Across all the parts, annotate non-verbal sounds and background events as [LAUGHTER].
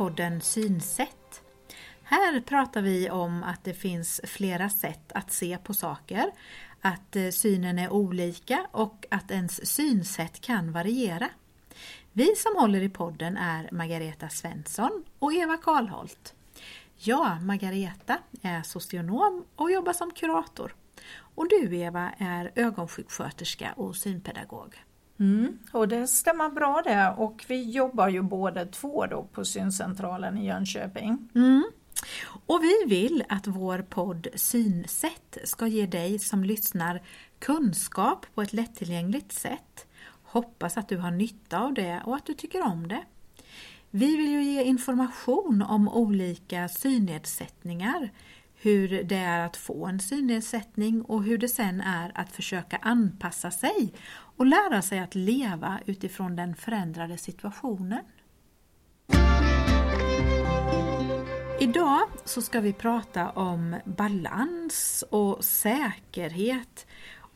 podden Synsätt. Här pratar vi om att det finns flera sätt att se på saker, att eh, synen är olika och att ens synsätt kan variera. Vi som håller i podden är Margareta Svensson och Eva Karlholt. Jag, Margareta, är socionom och jobbar som kurator. Och du Eva är ögonsjuksköterska och synpedagog. Mm, och det stämmer bra det och vi jobbar ju båda två då på syncentralen i Jönköping. Mm. Och vi vill att vår podd Synsätt ska ge dig som lyssnar kunskap på ett lättillgängligt sätt. Hoppas att du har nytta av det och att du tycker om det. Vi vill ju ge information om olika synnedsättningar, hur det är att få en synnedsättning och hur det sen är att försöka anpassa sig och lära sig att leva utifrån den förändrade situationen. Idag så ska vi prata om balans och säkerhet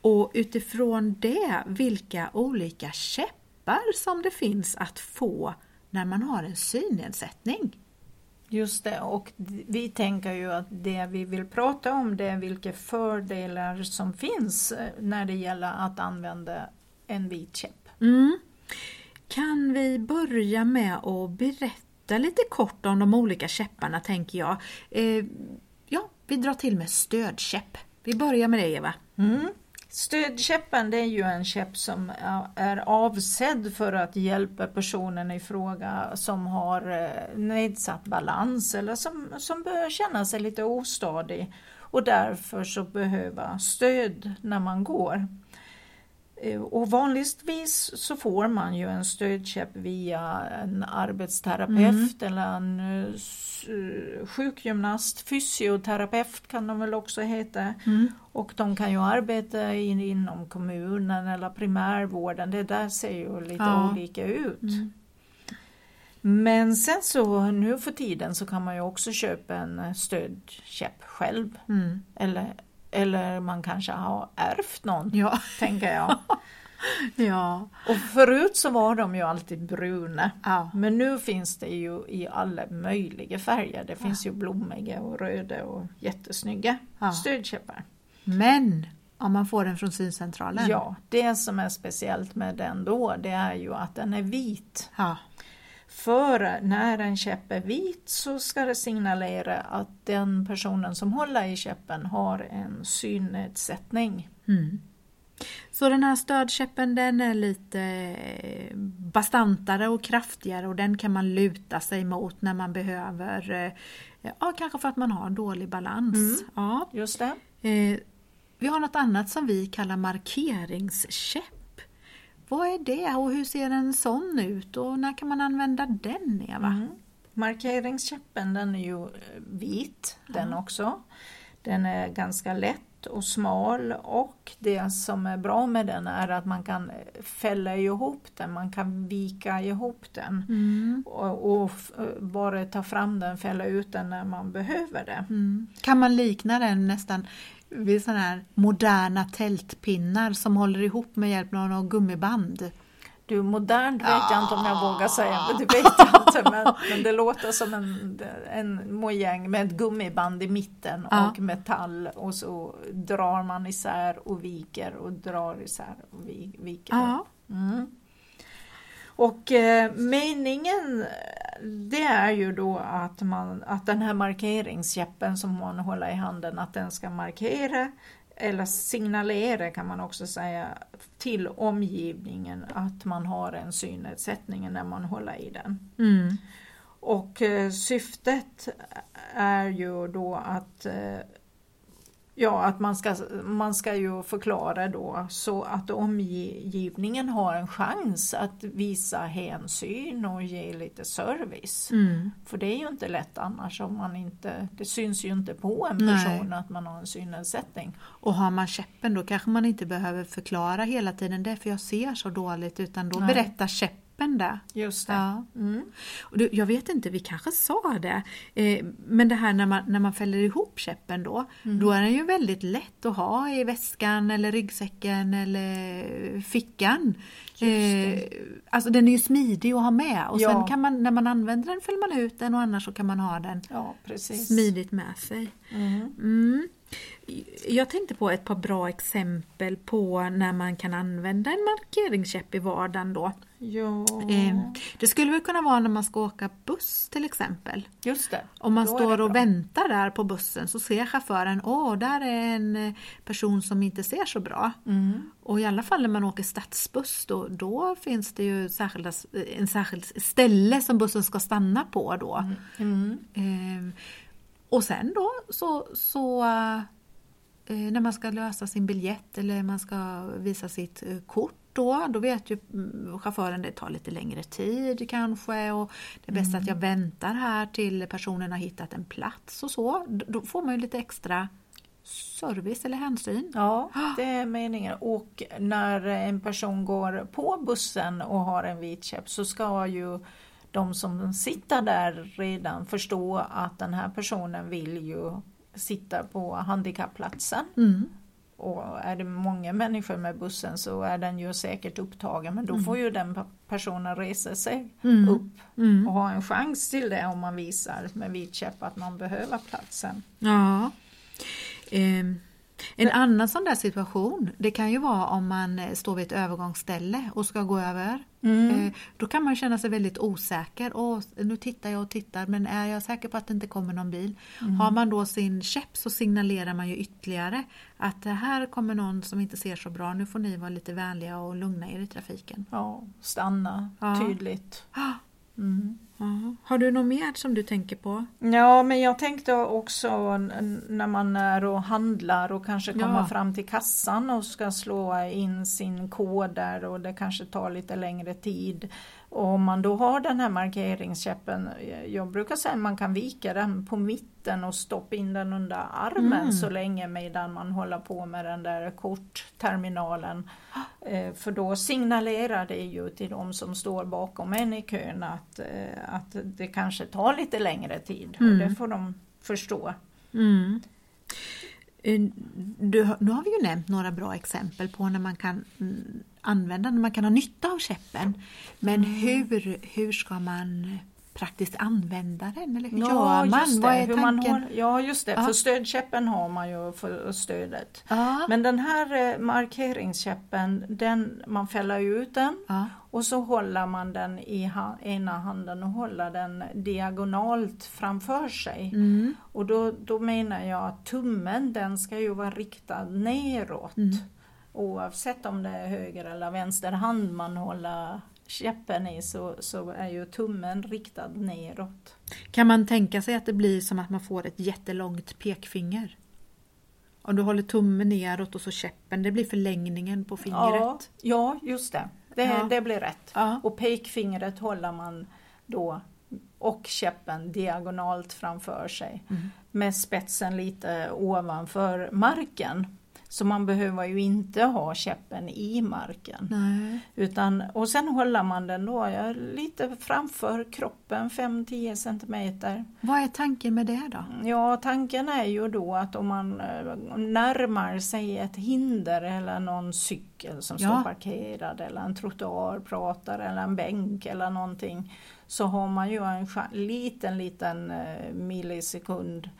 och utifrån det vilka olika käppar som det finns att få när man har en synnedsättning. Just det, och vi tänker ju att det vi vill prata om det är vilka fördelar som finns eh, när det gäller att använda en vit käpp. Mm. Kan vi börja med att berätta lite kort om de olika käpparna tänker jag. Eh, ja, vi drar till med stödkäpp. Vi börjar med det Eva. Mm. Stödkäppen det är ju en käpp som är avsedd för att hjälpa personen i fråga som har eh, nedsatt balans eller som, som börjar känna sig lite ostadig och därför så behöver stöd när man går. Eh, och vanligtvis så får man ju en stödkäpp via en arbetsterapeut mm. eller en uh, sjukgymnast, fysioterapeut kan de väl också heta. Mm. Och de kan ju arbeta in, inom kommunen eller primärvården, det där ser ju lite ja. olika ut. Mm. Men sen så nu för tiden så kan man ju också köpa en stödkäpp själv. Mm. Eller eller man kanske har ärvt någon, ja. tänker jag. [LAUGHS] ja. Och förut så var de ju alltid bruna. Ja. Men nu finns det ju i alla möjliga färger. Det finns ja. ju blommiga och röda och jättesnygga ja. stödkäppar. Men om man får den från syncentralen? Ja, det som är speciellt med den då det är ju att den är vit. Ja. För när en käpp är vit så ska det signalera att den personen som håller i käppen har en synnedsättning. Mm. Så den här stödkäppen den är lite bastantare och kraftigare och den kan man luta sig mot när man behöver, eh, ja kanske för att man har dålig balans. Mm, ja. Just det. Eh, vi har något annat som vi kallar markeringskäpp. Vad är det och hur ser en sån ut och när kan man använda den Eva? Mm. Markeringskäppen den är ju eh, vit den mm. också. Den är ganska lätt och smal och det som är bra med den är att man kan eh, fälla ihop den, man kan vika ihop den mm. och, och, eh, bara ta fram den, fälla ut den när man behöver det. Mm. Kan man likna den nästan vid sådana här moderna tältpinnar som håller ihop med hjälp av något gummiband. Du, modernt vet jag inte om jag vågar säga, men det vet jag inte. Men, men det låter som en, en mojäng med ett gummiband i mitten ja. och metall och så drar man isär och viker och drar isär och viker. Ja. Mm. Och eh, meningen det är ju då att, man, att den här markeringskäppen som man håller i handen, att den ska markera eller signalera kan man också säga till omgivningen att man har en synnedsättning när man håller i den. Mm. Och eh, syftet är ju då att eh, Ja, att man ska, man ska ju förklara då så att omgivningen har en chans att visa hänsyn och ge lite service. Mm. För det är ju inte lätt annars om man inte, det syns ju inte på en person Nej. att man har en synnedsättning. Och har man käppen då kanske man inte behöver förklara hela tiden det för jag ser så dåligt utan då Nej. berättar käppen käppen där. Just det. Ja. Mm. Och du, jag vet inte, vi kanske sa det, eh, men det här när man, när man fäller ihop käppen då, Mm. då är den ju väldigt lätt att ha i väskan eller ryggsäcken eller fickan. Eh, alltså den är ju smidig att ha med och sen Ja. kan man, när man använder den fäller man ut den och annars så kan man ha den Ja, smidigt med sig. Mm. Mm. Jag tänkte på ett par bra exempel på när man kan använda en markeringskäpp i vardagen då. Ja, Eh, Det skulle väl kunna vara när man ska åka buss till exempel. just det. Om man Då står och väntar där på bussen så ser chauffören, åh där är en eh, person som inte ser så bra. Mm. Och i alla fall när man åker stadsbuss då, då finns det ju särskilda, en särskild ställe som bussen ska stanna på då. Mm. Eh, och sen då så, så eh, när man ska lösa sin biljett eller man ska visa sitt eh, kort då, då vet ju mm, chauffören det tar lite längre tid kanske och det är bäst att jag väntar här till personen har hittat en plats och så. Då får man ju lite extra service eller hänsyn. Ja, det är meningen. Och när en person går på bussen och har en vit käpp så ska ju de som sitter där redan förstå att den här personen vill ju sitta på handikappplatsen. Mm. Och är det många människor med bussen så är den ju säkert upptagen men då får ju den pe- personen resa sig Mm. upp Mm. och ha en chans till det om man visar med vit käpp att man behöver platsen. Ja. Ehm, en annan sån där situation, det kan ju vara om man eh, står vid ett övergångsställe och ska gå över. Eh, Då kan man känna sig väldigt osäker. Åh, nu tittar jag och tittar men är jag säker på att det inte kommer någon bil? Har man då sin käpp så signalerar man ju ytterligare att här kommer någon som inte ser så bra. Nu får ni vara lite vänliga och lugna er i trafiken. Ja, stanna Ja. tydligt. Ah, Mm. Ja. Har du något mer som du tänker på? Ja, men jag tänkte också när man är och handlar och kanske kommer Ja. fram till kassan och ska slå in sin kod där och det kanske tar lite längre tid. Och om man då har den här markeringskäppen, jag brukar säga att man kan vika den på mitten och stoppa in den under armen Mm. så länge medan man håller på med den där kortterminalen. [GASPS] Eh, För då signalerar det ju till de som står bakom en i kön att, eh, att det kanske tar lite längre tid. Mm. Och det får de förstå. Mm. Eh, Du, nu har vi ju nämnt några bra exempel på när man kan mm, använda, när man kan ha nytta av käppen. Men Mm. hur, hur ska man praktiskt använda den? Eller hur Ja, gör man? just det, Vad är hur man tanken? har, ja just det, Ja. för stödkäppen har man ju för stödet. Ja, Men den här eh, markeringskäppen, den, man fäller ut den ja. och så håller man den i ha, ena handen och håller den diagonalt framför sig. Mm. Och då, då menar jag att tummen den ska ju vara riktad neråt. Mm. Oavsett om det är höger eller vänster hand man håller käppen i så, så är ju tummen riktad neråt. Kan man tänka sig att det blir som att man får ett jättelångt pekfinger? Om du håller tummen neråt och så käppen, det blir förlängningen på Ja, fingret. ja, just det. Det, Ja. det blir rätt. Ja. Och pekfingret håller man då och käppen diagonalt framför sig Mm. med spetsen lite ovanför marken. Så man behöver ju inte ha käppen i marken. Nej. Utan, och sen håller man den då lite framför kroppen, 5-10 centimeter. Vad är tanken med det då? Ja, tanken är ju då att om man eh, närmar sig ett hinder eller någon cykel som Ja. står parkerad eller en trottoar pratar eller en bänk eller någonting så har man ju en liten, liten eh, millisekund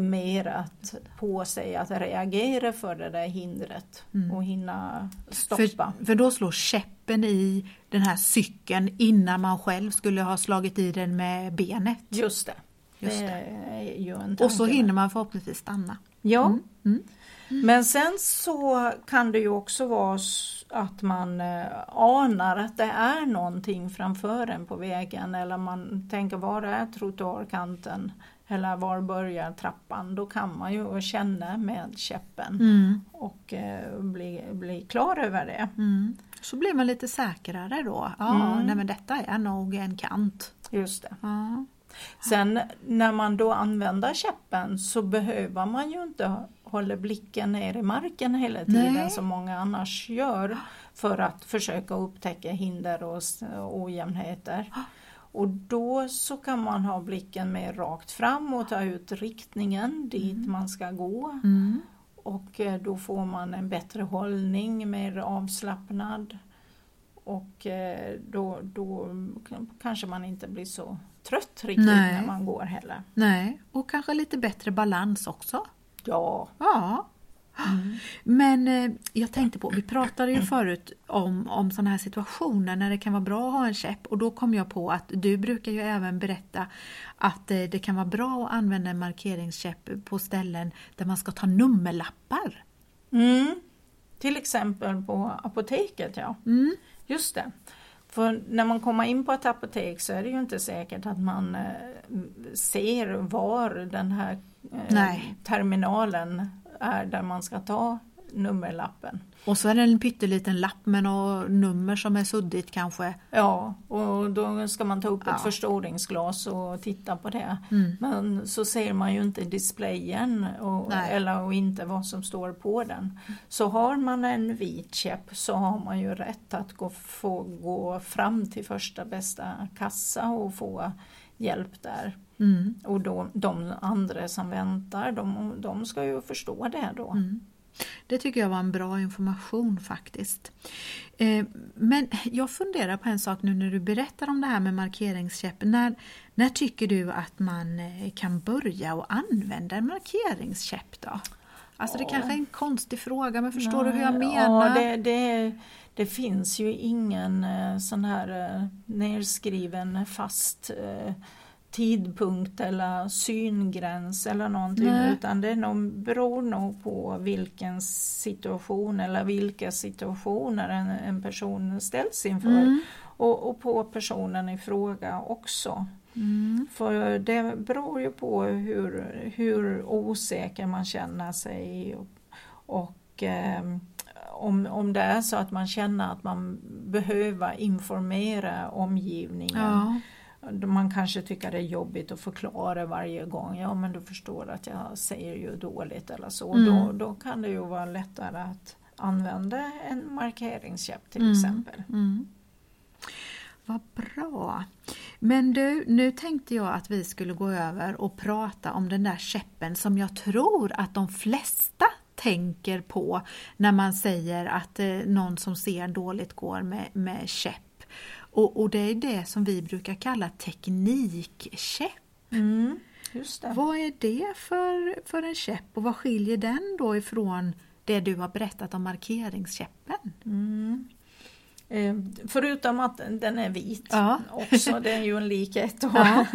mer att, på sig att reagera för det där hindret Mm. och hinna stoppa. För, för då slår käppen i den här cykeln innan man själv skulle ha slagit i den med benet. Just det. Just det det. Och så hinner man förhoppningsvis stanna. Ja, Mm. Mm. Men sen så kan det ju också vara att man eh, anar att det är någonting framför en på vägen eller man tänker var är trottoarkanten eller var börjar trappan? Då kan man ju känna med käppen Mm. och eh, bli, bli klar över det. Mm. Så blir man lite säkrare då. Ja, Mm. nej men detta är nog en kant. Just det. Ja. Sen när man då använder käppen så behöver man ju inte håller blicken ner i marken hela tiden Nej. som många annars gör för att försöka upptäcka hinder och ojämnheter. Och då så kan man ha blicken mer rakt fram och ta ut riktningen dit man ska gå. Mm. Och eh, då får man en bättre hållning, mer avslappnad. Och eh, då, då kanske man inte blir så trött riktigt Nej. när man går heller. Nej, och kanske lite bättre balans också. Ja. Ja. Men eh, jag tänkte på, vi pratade ju förut om, om sådana här situationer när det kan vara bra att ha en käpp och då kom jag på att du brukar ju även berätta att eh, det kan vara bra att använda en markeringskäpp på ställen där man ska ta nummerlappar. Mm. Till exempel på apoteket, ja. Mm. Just det. För när man kommer in på ett apotek så är det ju inte säkert att man eh, ser var den här eh, Nej. terminalen är där man ska ta nummerlappen. Och så är det en pytteliten lapp med något nummer som är suddigt kanske. Ja, och då ska man ta upp Ja. ett förstoringsglas och titta på det. Mm. Men så ser man ju inte displayen och, eller och inte vad som står på den. Så har man en vit käpp så har man ju rätt att gå, få gå fram till första bästa kassa och få hjälp där. Mm. Och då, de andra som väntar, de, de ska ju förstå det då. Mm. Det tycker jag var en bra information faktiskt. Eh, men jag funderar på en sak nu när du berättar om det här med markeringskäpp. När, när tycker du att man eh, kan börja och använda en markeringskäpp då? Alltså det kanske är en konstig fråga men förstår du hur jag Nej, menar? Ja, det, det, det finns ju ingen eh, sån här nerskriven fast tidpunkt eller syngräns eller någonting Nej. utan det nog, beror nog på vilken situation eller vilka situationer en, en person ställs inför Mm. och, och på personen i fråga också. Mm. För det beror ju på hur, hur osäker man känner sig och, och ehm, om, om det är så att man känner att man behöver informera omgivningen. Ja. Man kanske tycker det är jobbigt att förklara varje gång. Ja men du förstår att jag säger ju dåligt eller så. Mm. Då, då kan det ju vara lättare att använda en markeringskäpp till Mm. exempel. Mm. Vad bra. Men du, nu tänkte jag att vi skulle gå över och prata om den där käppen som jag tror att de flesta tänker på när man säger att eh, någon som ser dåligt går med, med käpp. Och, och det är det som vi brukar kalla teknikkäpp. Mm. Vad är det för, för en käpp och vad skiljer den då ifrån det du har berättat om markeringskäppen? Mm. Eh, förutom att den är vit Ja. också, det är ju en likhet. Då. [LAUGHS] Ja.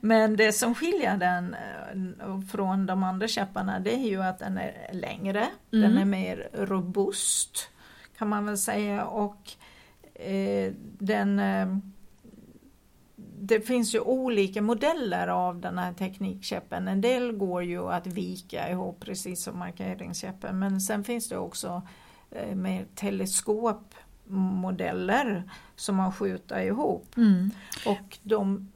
Men det som skiljer den eh, från de andra käpparna det är ju att den är längre, Mm. den är mer robust kan man väl säga och den eh, det finns ju olika modeller av den här teknikkäppen. En del går ju att vika ihop precis som markeringskäppen men sen finns det också eh, med teleskopmodeller som man skjuter ihop. Mm. Och de,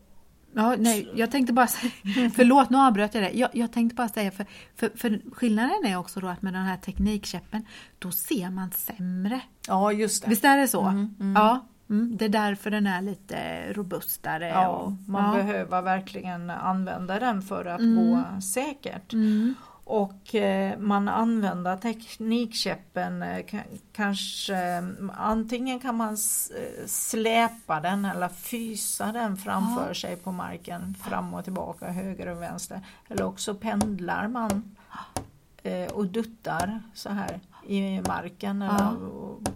Ja, nej, jag tänkte bara säga, [LAUGHS] förlåt nu avbröt jag det. Jag, jag tänkte bara säga, för, för, för skillnaden är också då att med den här teknikkäppen, då ser man sämre. ja just det. Visst är det så? Mm, mm. Ja, mm, det är därför den är lite robustare. Ja, och, man ja. behöver verkligen använda den för att Mm. gå säkert. Och eh, man använder teknikkäppen eh, ka- kanske eh, antingen kan man släpa den eller fysa den framför Ja. sig på marken fram och tillbaka, höger och vänster. Eller också pendlar man och duttar så här i marken Ja. eller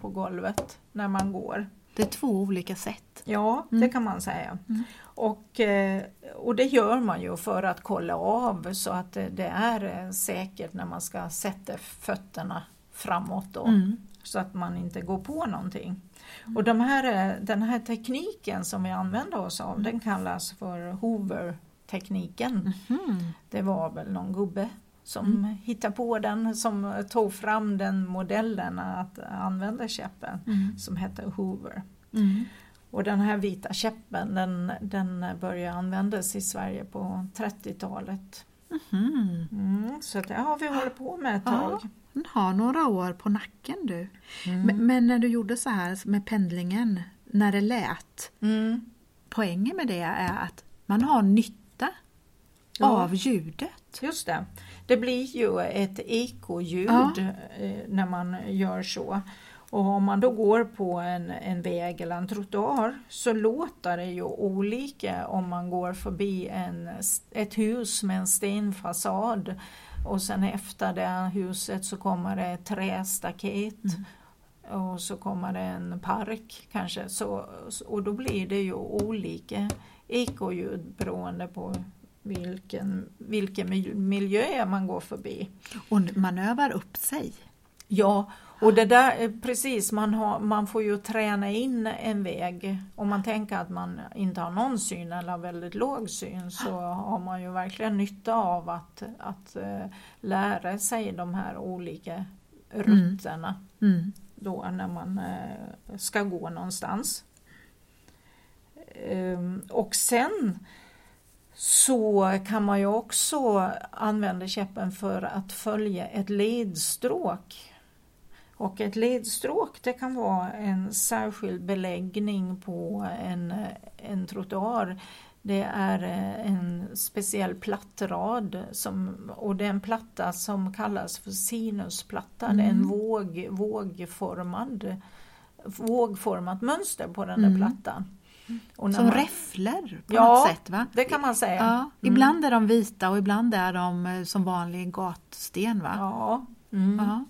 på golvet när man går. det är två olika sätt. Ja, Mm. det kan man säga. Mm. Och, eh, och det gör man ju för att kolla av så att det, är eh, säkert när man ska sätta fötterna framåt då, Mm. så att man inte går på någonting. Och de här, eh, den här tekniken som vi använder oss av den kallas för Hoover-tekniken. Mhm. Det var väl någon gubbe som Mm. hittade på den, som tog fram den modellen att använda käppen Mm. som hette Hoover. Mm. Och den här vita käppen den, den började användas i Sverige på 30-talet. Mhm. Mm, så det har vi hållit på med ett tag. Ja, den har några år på nacken du. Mm. Men, men när du gjorde så här med pendlingen, när det lät, Mm. poängen med det är att man har nytta Ja. av ljudet. Just det. Det blir ju ett ekoljud Ja. eh, när man gör så. Och om man då går på en, en väg eller en trottoar så låter det ju olika om man går förbi en, ett hus med en stenfasad och sen efter det huset så kommer det ett trästaket och så kommer det en park kanske. Så, och då blir det ju olika ekoljud beroende på vilken, vilken mil- miljö man går förbi. Och man övar upp sig. Ja, och det där är precis, man, har, man får ju träna in en väg. Om man tänker att man inte har någon syn eller väldigt låg syn så har man ju verkligen nytta av att, att eh, lära sig de här olika rutterna Mm. då när man eh, ska gå någonstans. Ehm, och sen så kan man ju också använda käppen för att följa ett ledstråk. Och ett ledstråk det kan vara en särskild beläggning på en, en trottoar. Det är eh, en speciell plattrad som, och det är en platta som kallas för sinusplatta. Det är en Mm. våg, vågformad, vågformat mönster på den där Mm. plattan. Och Som man- räfflor på Ja, något sätt va? Det kan man säga. Ja, Mm. ibland är de vita och ibland är de eh, som vanlig gatsten va? Ja. Mm.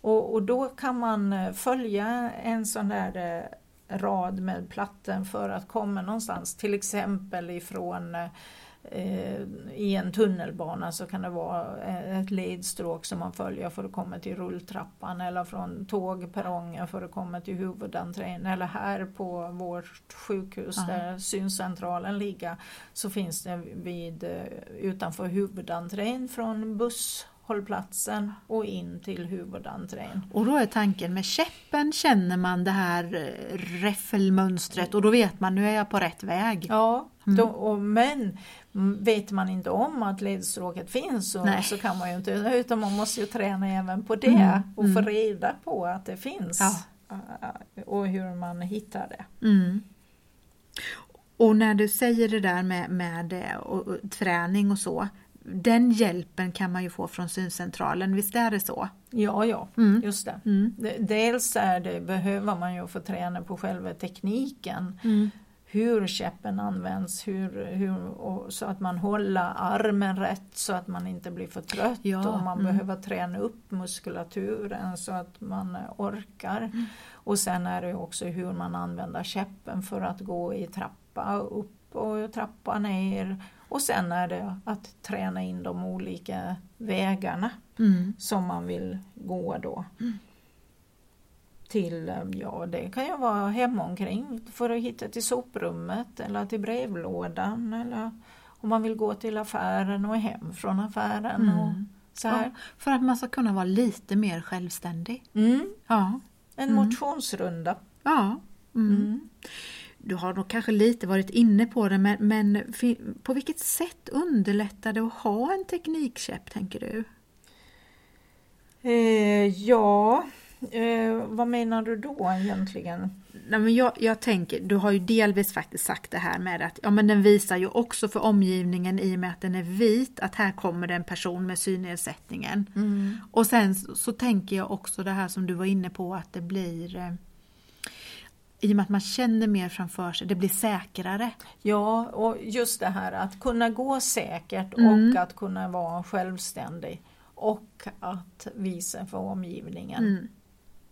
Och, och då kan man eh, följa en sån där eh, rad med platten för att komma någonstans. Till exempel ifrån eh, i en tunnelbana så kan det vara ett ledstråk som man följer för att komma till rulltrappan eller från tågperrongen för att komma till huvudentrén eller här på vårt sjukhus Ja. där syncentralen ligger så finns det vid, utanför huvudentrén från busshållplatsen och in till huvudentrén. Och då är tanken med käppen känner man det här eh, räffelmönstret och då vet man nu är jag på rätt väg. Ja, Mm. då, och, men mm, vet man inte om att ledstråket finns så, så kan man ju inte, utan man måste ju träna även på det Mm, och få mm. reda på att det finns Ja. äh, och hur man hittar det. Mm. Och när du säger det där med, med eh, och, och, träning och så, den hjälpen kan man ju få från syncentralen, visst är det så? Ja, ja, Mm. just det. Mm. Dels är det, behöver man ju få träna på själva tekniken. Mm. hur käppen används, hur, hur, och så att man håller armen rätt så att man inte blir för trött Ja, och man mm. behöver träna upp muskulaturen så att man eh, orkar. Mm. Och sen är det också hur man använder käppen för att gå i trappa upp och trappa ner. Och sen är det att träna in de olika vägarna Mm. som man vill gå då. Mm. Till, ja det kan ju vara hemomkring för att hitta till soprummet eller till brevlådan eller om man vill gå till affären och hem från affären. Och Mm. så här. Ja, för att man ska kunna vara lite mer självständig. Mm, Ja. en Mm. motionsrunda. ja. Du har nog kanske lite varit inne på det men, men på vilket sätt underlättar det att ha en teknikkäpp tänker du? Eh, ja, eh, vad menar du då egentligen? Nej, men jag, jag tänker, du har ju delvis faktiskt sagt det här med att ja, men den visar ju också för omgivningen i och med att den är vit att här kommer det en person med synnedsättningen. Mm. Och sen så, så tänker jag också det här som du var inne på att det blir eh, i och med att man känner mer framför sig, det blir säkrare. Ja, och just det här att kunna gå säkert Mm. och att kunna vara självständig och att visa för omgivningen. Mm.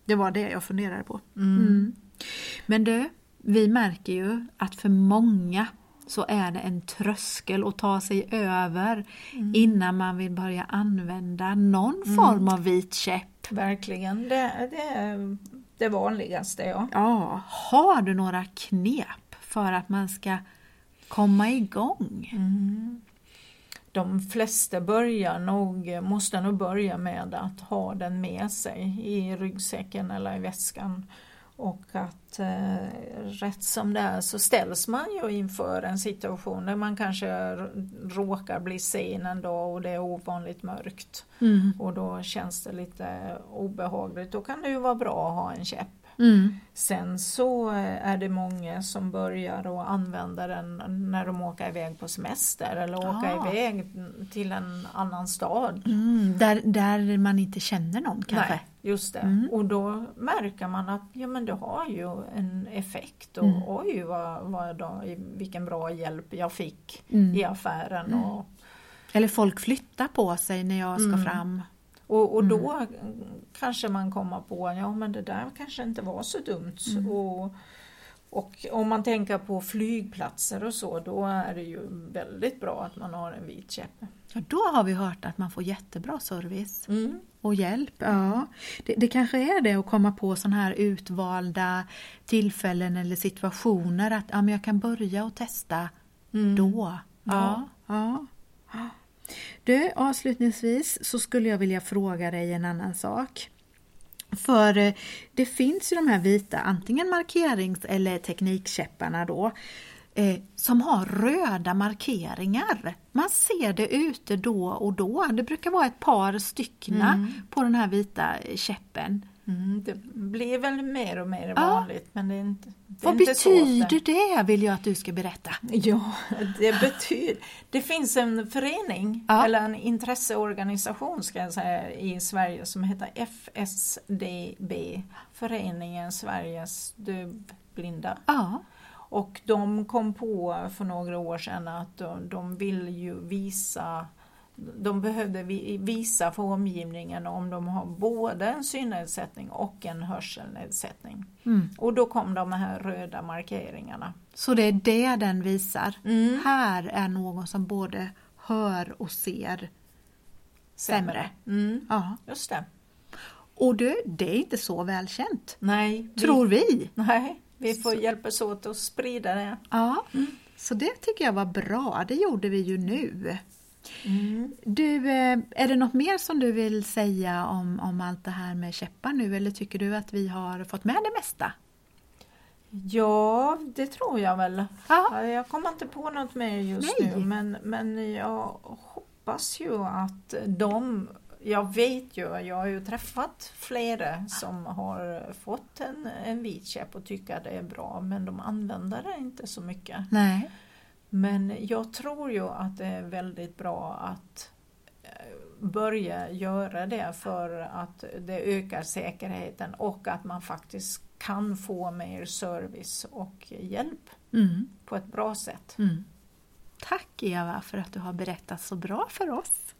Det var det jag funderade på. Mm. Mm. Men du, vi märker ju att för många så är det en tröskel att ta sig över Mm. innan man vill börja använda någon form av vit käpp. Verkligen, det, det det vanligaste. Ja. Ja, har du några knep för att man ska komma igång? Mm. De flesta börjar nog, måste nog börja med att ha den med sig i ryggsäcken eller i väskan. Och att eh, rätt som det är så ställs man ju inför en situation där man kanske råkar bli sen en dag och det är ovanligt mörkt. Mm. Och då känns det lite obehagligt. Då kan det ju vara bra att ha en käpp. Mm. Sen så är det många som börjar att använda den när de åker iväg på semester eller åker Ah. iväg till en annan stad. Mm. Där, där man inte känner någon kanske? Nej, just det. Mm. Och då märker man att ja, men det har ju en effekt och Mm. oj vad, vad då, vilken bra hjälp jag fick Mm. i affären. Och, Eller folk flyttar på sig när jag ska Mm. fram. Och, och då Mm. kanske man kommer på ja men det där kanske inte var så dumt. Mm. Och, och om man tänker på flygplatser och så då är det ju väldigt bra att man har en vit käpp. Ja, då har vi hört att man får jättebra service Mm. och hjälp. Ja. Det, det kanske är det att komma på sådana här utvalda tillfällen eller situationer att ja, men jag kan börja och testa Mm. då. Ja. Ja. Du, avslutningsvis så skulle jag vilja fråga dig en annan sak. För eh, det finns ju de här vita, antingen markerings eller teknikkäpparna då, eh, som har röda markeringar. Man ser det ute då och då. Det brukar vara ett par styckna Mm. på den här vita käppen. Mm, det blir väl mer och mer Ja. vanligt men det är inte, det är Vad inte så ofta. betyder det vill jag att du ska berätta. Ja, det betyder... Det finns en förening, Ja. eller en intresseorganisation ska jag säga, i Sverige som heter FSDB, Föreningen Sveriges dövblinda. Ja, Och de kom på för några år sedan att de, de vill ju visa de behövde vi- visa för omgivningen om de har både en synnedsättning och en hörselnedsättning. mm. Och då kom de här röda markeringarna. så det är det den visar. Mm. Här är någon som både hör och ser sämre. Mm, Ja. just det. Och du, det är inte så välkänt, Nej, tror vi. nej, vi får hjälpas åt att sprida det. Ja, så det tycker jag var bra. Det gjorde vi ju nu. Mm. Du, eh, är det något mer som du vill säga om, om allt det här med käppar nu eller tycker du att vi har fått med det mesta? Ja, det tror jag väl. Ja, Jag kommer inte på något mer just Nej. nu men, men jag hoppas ju att de jag vet ju, jag har ju träffat flera som har fått en, en vit käpp och tycker det är bra men de använder det inte så mycket. Nej. Men jag tror ju att det är väldigt bra att eh, börja göra det för att det ökar säkerheten och att man faktiskt kan få mer service och hjälp Mm. på ett bra sätt. Mm. Tack Eva för att du har berättat så bra för oss.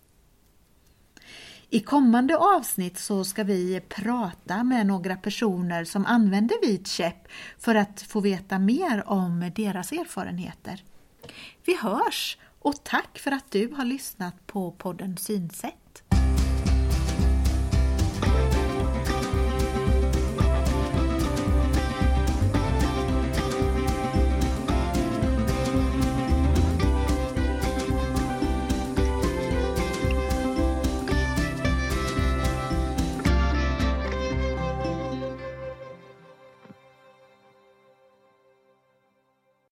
I kommande avsnitt så ska vi prata med några personer som använder vit käpp för att få veta mer om deras erfarenheter. Vi hörs och tack för att du har lyssnat på podden Synsätt.